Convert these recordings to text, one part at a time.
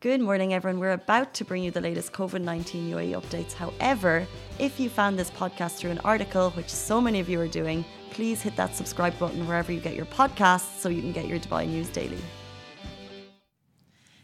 Good morning, everyone. We're about to bring you the latest COVID 19 UAE updates. However, if you found this podcast through an article, which so many of you are doing, please hit that subscribe button wherever you get your podcasts so you can get your Dubai news daily.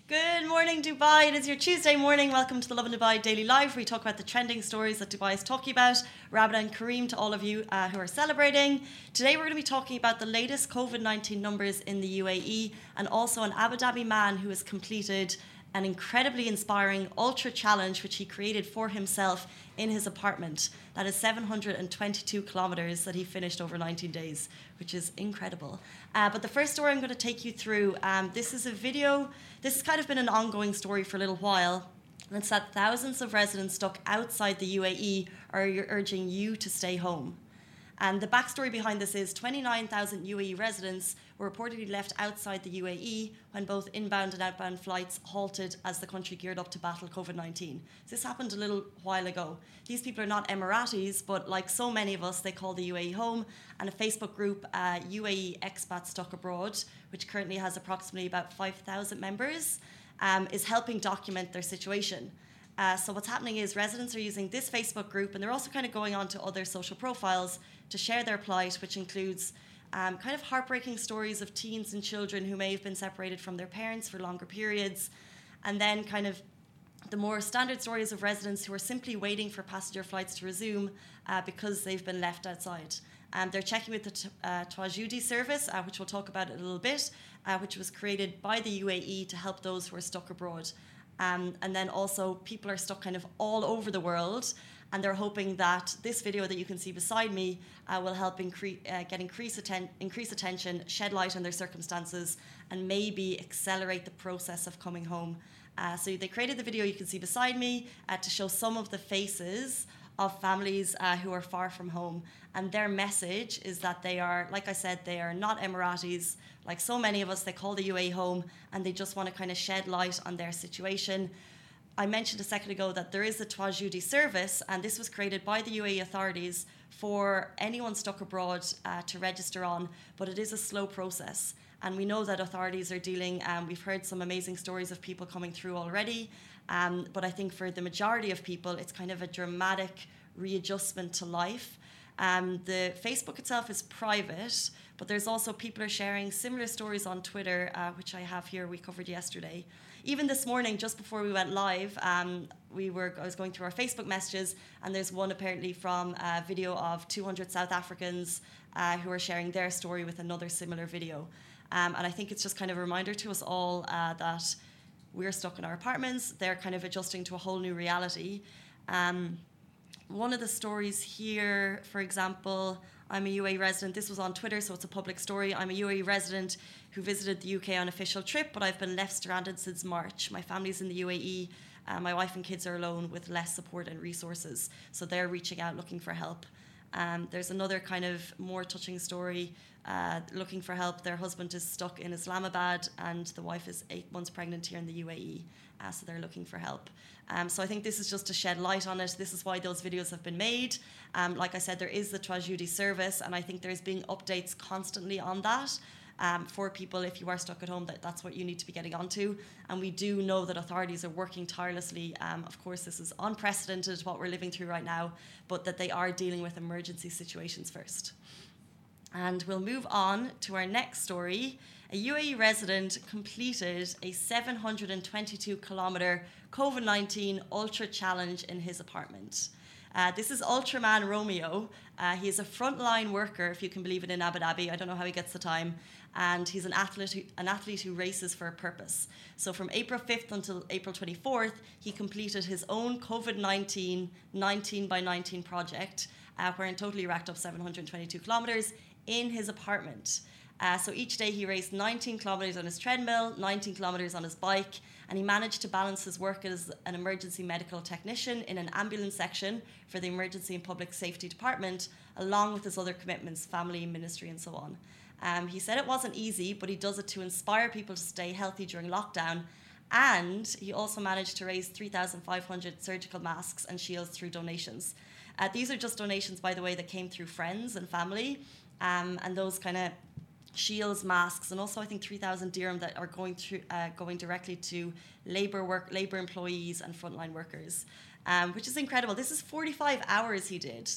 Good morning, Dubai. It is your Tuesday morning. Welcome to the Lovin Dubai Daily Live. We talk about the trending stories that Dubai is talking about. Ramadan and Kareem to all of you uh, who are celebrating. Today, we're going to be talking about the latest COVID 19 numbers in the UAE and also an Abu Dhabi man who has completed an incredibly inspiring ultra challenge which he created for himself in his apartment. That is 722 kilometers that he finished over 19 days, which is incredible. Uh, but the first story I'm going to take you through um, this is a video, this has kind of been an ongoing story for a little while. And it's that thousands of residents stuck outside the UAE are urging you to stay home. And the backstory behind this is 29,000 UAE residents were reportedly left outside the UAE when both inbound and outbound flights halted as the country geared up to battle COVID 19. This happened a little while ago. These people are not Emiratis, but like so many of us, they call the UAE home. And a Facebook group, uh, UAE Expats Stuck Abroad, which currently has approximately about 5,000 members, um, is helping document their situation. Uh, so what's happening is residents are using this Facebook group, and they're also kind of going on to other social profiles to share their plight, which includes um, kind of heartbreaking stories of teens and children who may have been separated from their parents for longer periods, and then kind of the more standard stories of residents who are simply waiting for passenger flights to resume uh, because they've been left outside. Um, they're checking with the t- uh, service, uh, which we'll talk about a little bit, uh, which was created by the UAE to help those who are stuck abroad. Um, and then also, people are stuck kind of all over the world and they're hoping that this video that you can see beside me uh, will help increase, uh, get increase, atten- increase attention, shed light on their circumstances, and maybe accelerate the process of coming home. Uh, so they created the video you can see beside me uh, to show some of the faces of families uh, who are far from home. And their message is that they are, like I said, they are not Emiratis. Like so many of us, they call the UAE home and they just want to kind of shed light on their situation. I mentioned a second ago that there is a Tawajudi service, and this was created by the UAE authorities for anyone stuck abroad uh, to register on, but it is a slow process. And we know that authorities are dealing, um, we've heard some amazing stories of people coming through already. Um, but I think for the majority of people, it's kind of a dramatic readjustment to life. Um, the Facebook itself is private, but there's also people are sharing similar stories on Twitter, uh, which I have here, we covered yesterday even this morning, just before we went live, um, we were I was going through our Facebook messages, and there's one apparently from a video of 200 South Africans uh, who are sharing their story with another similar video. Um, and I think it's just kind of a reminder to us all uh, that we're stuck in our apartments. They're kind of adjusting to a whole new reality. Um, one of the stories here, for example, I'm a UAE resident. This was on Twitter, so it's a public story. I'm a UAE resident who visited the UK on official trip, but I've been left stranded since March. My family's in the UAE. Uh, my wife and kids are alone with less support and resources, so they're reaching out looking for help. Um, there's another kind of more touching story uh, looking for help. Their husband is stuck in Islamabad, and the wife is eight months pregnant here in the UAE, uh, so they're looking for help. Um, so I think this is just to shed light on it. This is why those videos have been made. Um, like I said, there is the Tawajudi service, and I think there's being updates constantly on that. Um, for people, if you are stuck at home, that, that's what you need to be getting onto. And we do know that authorities are working tirelessly. Um, of course, this is unprecedented what we're living through right now, but that they are dealing with emergency situations first. And we'll move on to our next story. A UAE resident completed a 722 kilometre COVID 19 ultra challenge in his apartment. Uh, this is Ultraman Romeo. Uh, he is a frontline worker, if you can believe it, in Abu Dhabi. I don't know how he gets the time. And he's an athlete, who, an athlete who races for a purpose. So from April 5th until April 24th, he completed his own COVID 19 19 by 19 project, uh, where in total he racked up 722 kilometres in his apartment. Uh, so each day he raced 19 kilometres on his treadmill, 19 kilometres on his bike, and he managed to balance his work as an emergency medical technician in an ambulance section for the Emergency and Public Safety Department, along with his other commitments, family, ministry, and so on. Um, he said it wasn't easy, but he does it to inspire people to stay healthy during lockdown. And he also managed to raise 3,500 surgical masks and shields through donations. Uh, these are just donations, by the way, that came through friends and family um, and those kind of shields, masks, and also I think 3,000 dirham that are going through, uh, going directly to labor work, labor employees and frontline workers, um, which is incredible. This is 45 hours he did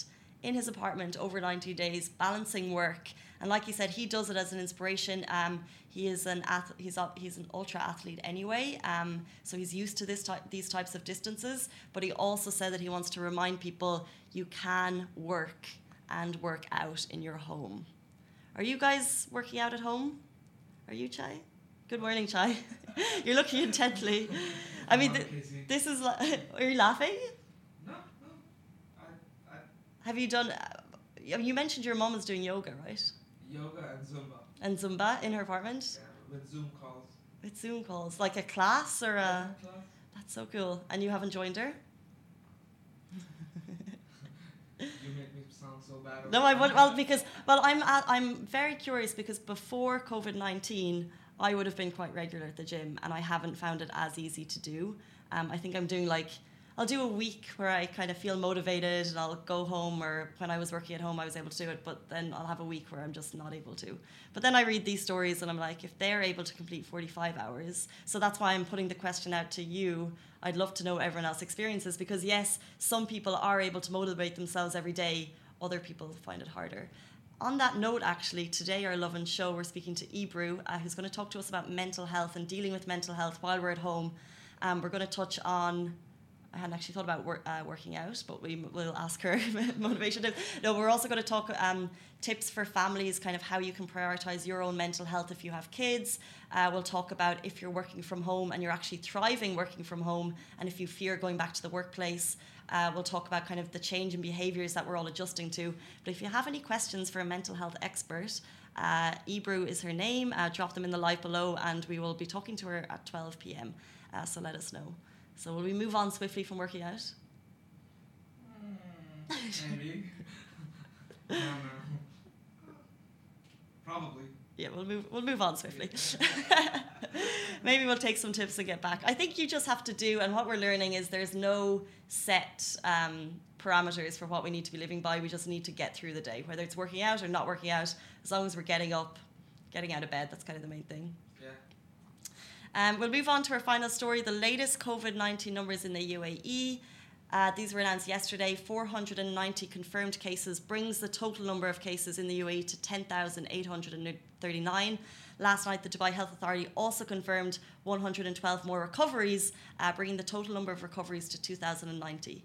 in his apartment over 90 days, balancing work. And like he said, he does it as an inspiration. Um, he is an ath- he's a, he's an ultra athlete anyway, um, so he's used to this type these types of distances. But he also said that he wants to remind people you can work and work out in your home. Are you guys working out at home? Are you, Chai? Good morning, Chai. You're looking intently. I mean, th- this is. Like, are you laughing? No, no. I, I, Have you done? Uh, you mentioned your mom is doing yoga, right? yoga and Zumba. And Zumba in her apartment Yeah, with Zoom calls. with Zoom calls, like a class or a. Class. That's so cool. And you haven't joined her? You make sound so bad. No, I would. Well, because well, I'm at, I'm very curious because before COVID nineteen, I would have been quite regular at the gym, and I haven't found it as easy to do. Um, I think I'm doing like I'll do a week where I kind of feel motivated, and I'll go home. Or when I was working at home, I was able to do it, but then I'll have a week where I'm just not able to. But then I read these stories, and I'm like, if they're able to complete 45 hours, so that's why I'm putting the question out to you. I'd love to know everyone else's experiences because yes, some people are able to motivate themselves every day other people find it harder. On that note, actually, today our Lovin Show, we're speaking to Ebru, uh, who's going to talk to us about mental health and dealing with mental health while we're at home. Um, we're going to touch on. I hadn't actually thought about wor- uh, working out, but we will ask her motivation. No, we're also going to talk um, tips for families, kind of how you can prioritize your own mental health if you have kids. Uh, we'll talk about if you're working from home and you're actually thriving working from home, and if you fear going back to the workplace. Uh, we'll talk about kind of the change in behaviours that we're all adjusting to. But if you have any questions for a mental health expert, uh, Ebru is her name. Uh, drop them in the live below, and we will be talking to her at 12 p.m. Uh, so let us know. So will we move on swiftly from working out? Mm, maybe. no. Probably. Yeah, we'll move. We'll move on swiftly. Maybe we'll take some tips and get back. I think you just have to do, and what we're learning is there's no set um, parameters for what we need to be living by. We just need to get through the day, whether it's working out or not working out. As long as we're getting up, getting out of bed, that's kind of the main thing. Yeah. Um, we'll move on to our final story. The latest COVID 19 numbers in the UAE. Uh, these were announced yesterday. 490 confirmed cases brings the total number of cases in the UAE to 10,839. Last night, the Dubai Health Authority also confirmed 112 more recoveries, uh, bringing the total number of recoveries to 2,090.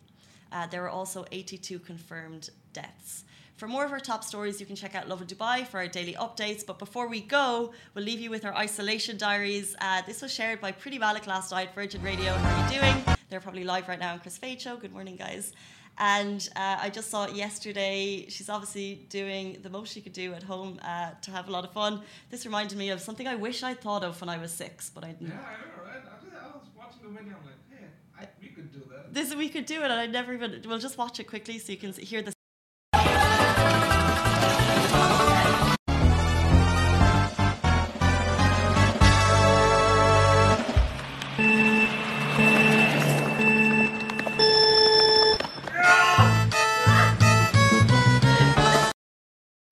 Uh, there were also 82 confirmed deaths. For more of our top stories, you can check out Lovin Dubai for our daily updates. But before we go, we'll leave you with our isolation diaries. Uh, this was shared by Priti Malik last night, Virgin Radio. How are you doing? They're probably live right now on Chris Fade Show. Good morning, guys. And uh, I just saw it yesterday. She's obviously doing the most she could do at home uh, to have a lot of fun. This reminded me of something I wish I'd thought of when I was six, but I didn't. Yeah, I know, right? I, just, I was watching the video. I'm like, hey, I, we could do that. This we could do it, and I never even. We'll just watch it quickly so you can hear the.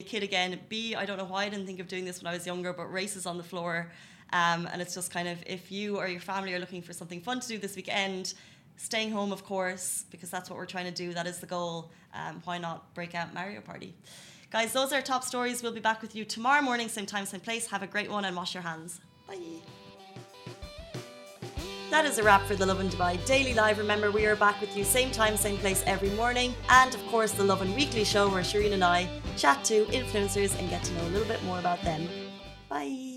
Kid again. B, I don't know why I didn't think of doing this when I was younger, but races on the floor. Um, and it's just kind of if you or your family are looking for something fun to do this weekend, staying home, of course, because that's what we're trying to do. That is the goal. Um, why not break out Mario Party? Guys, those are our top stories. We'll be back with you tomorrow morning, same time, same place. Have a great one and wash your hands. Bye. That is a wrap for the Lovin Dubai Daily Live. Remember, we are back with you same time, same place every morning. And of course, the Lovin Weekly show where Shireen and I chat to influencers and get to know a little bit more about them. Bye.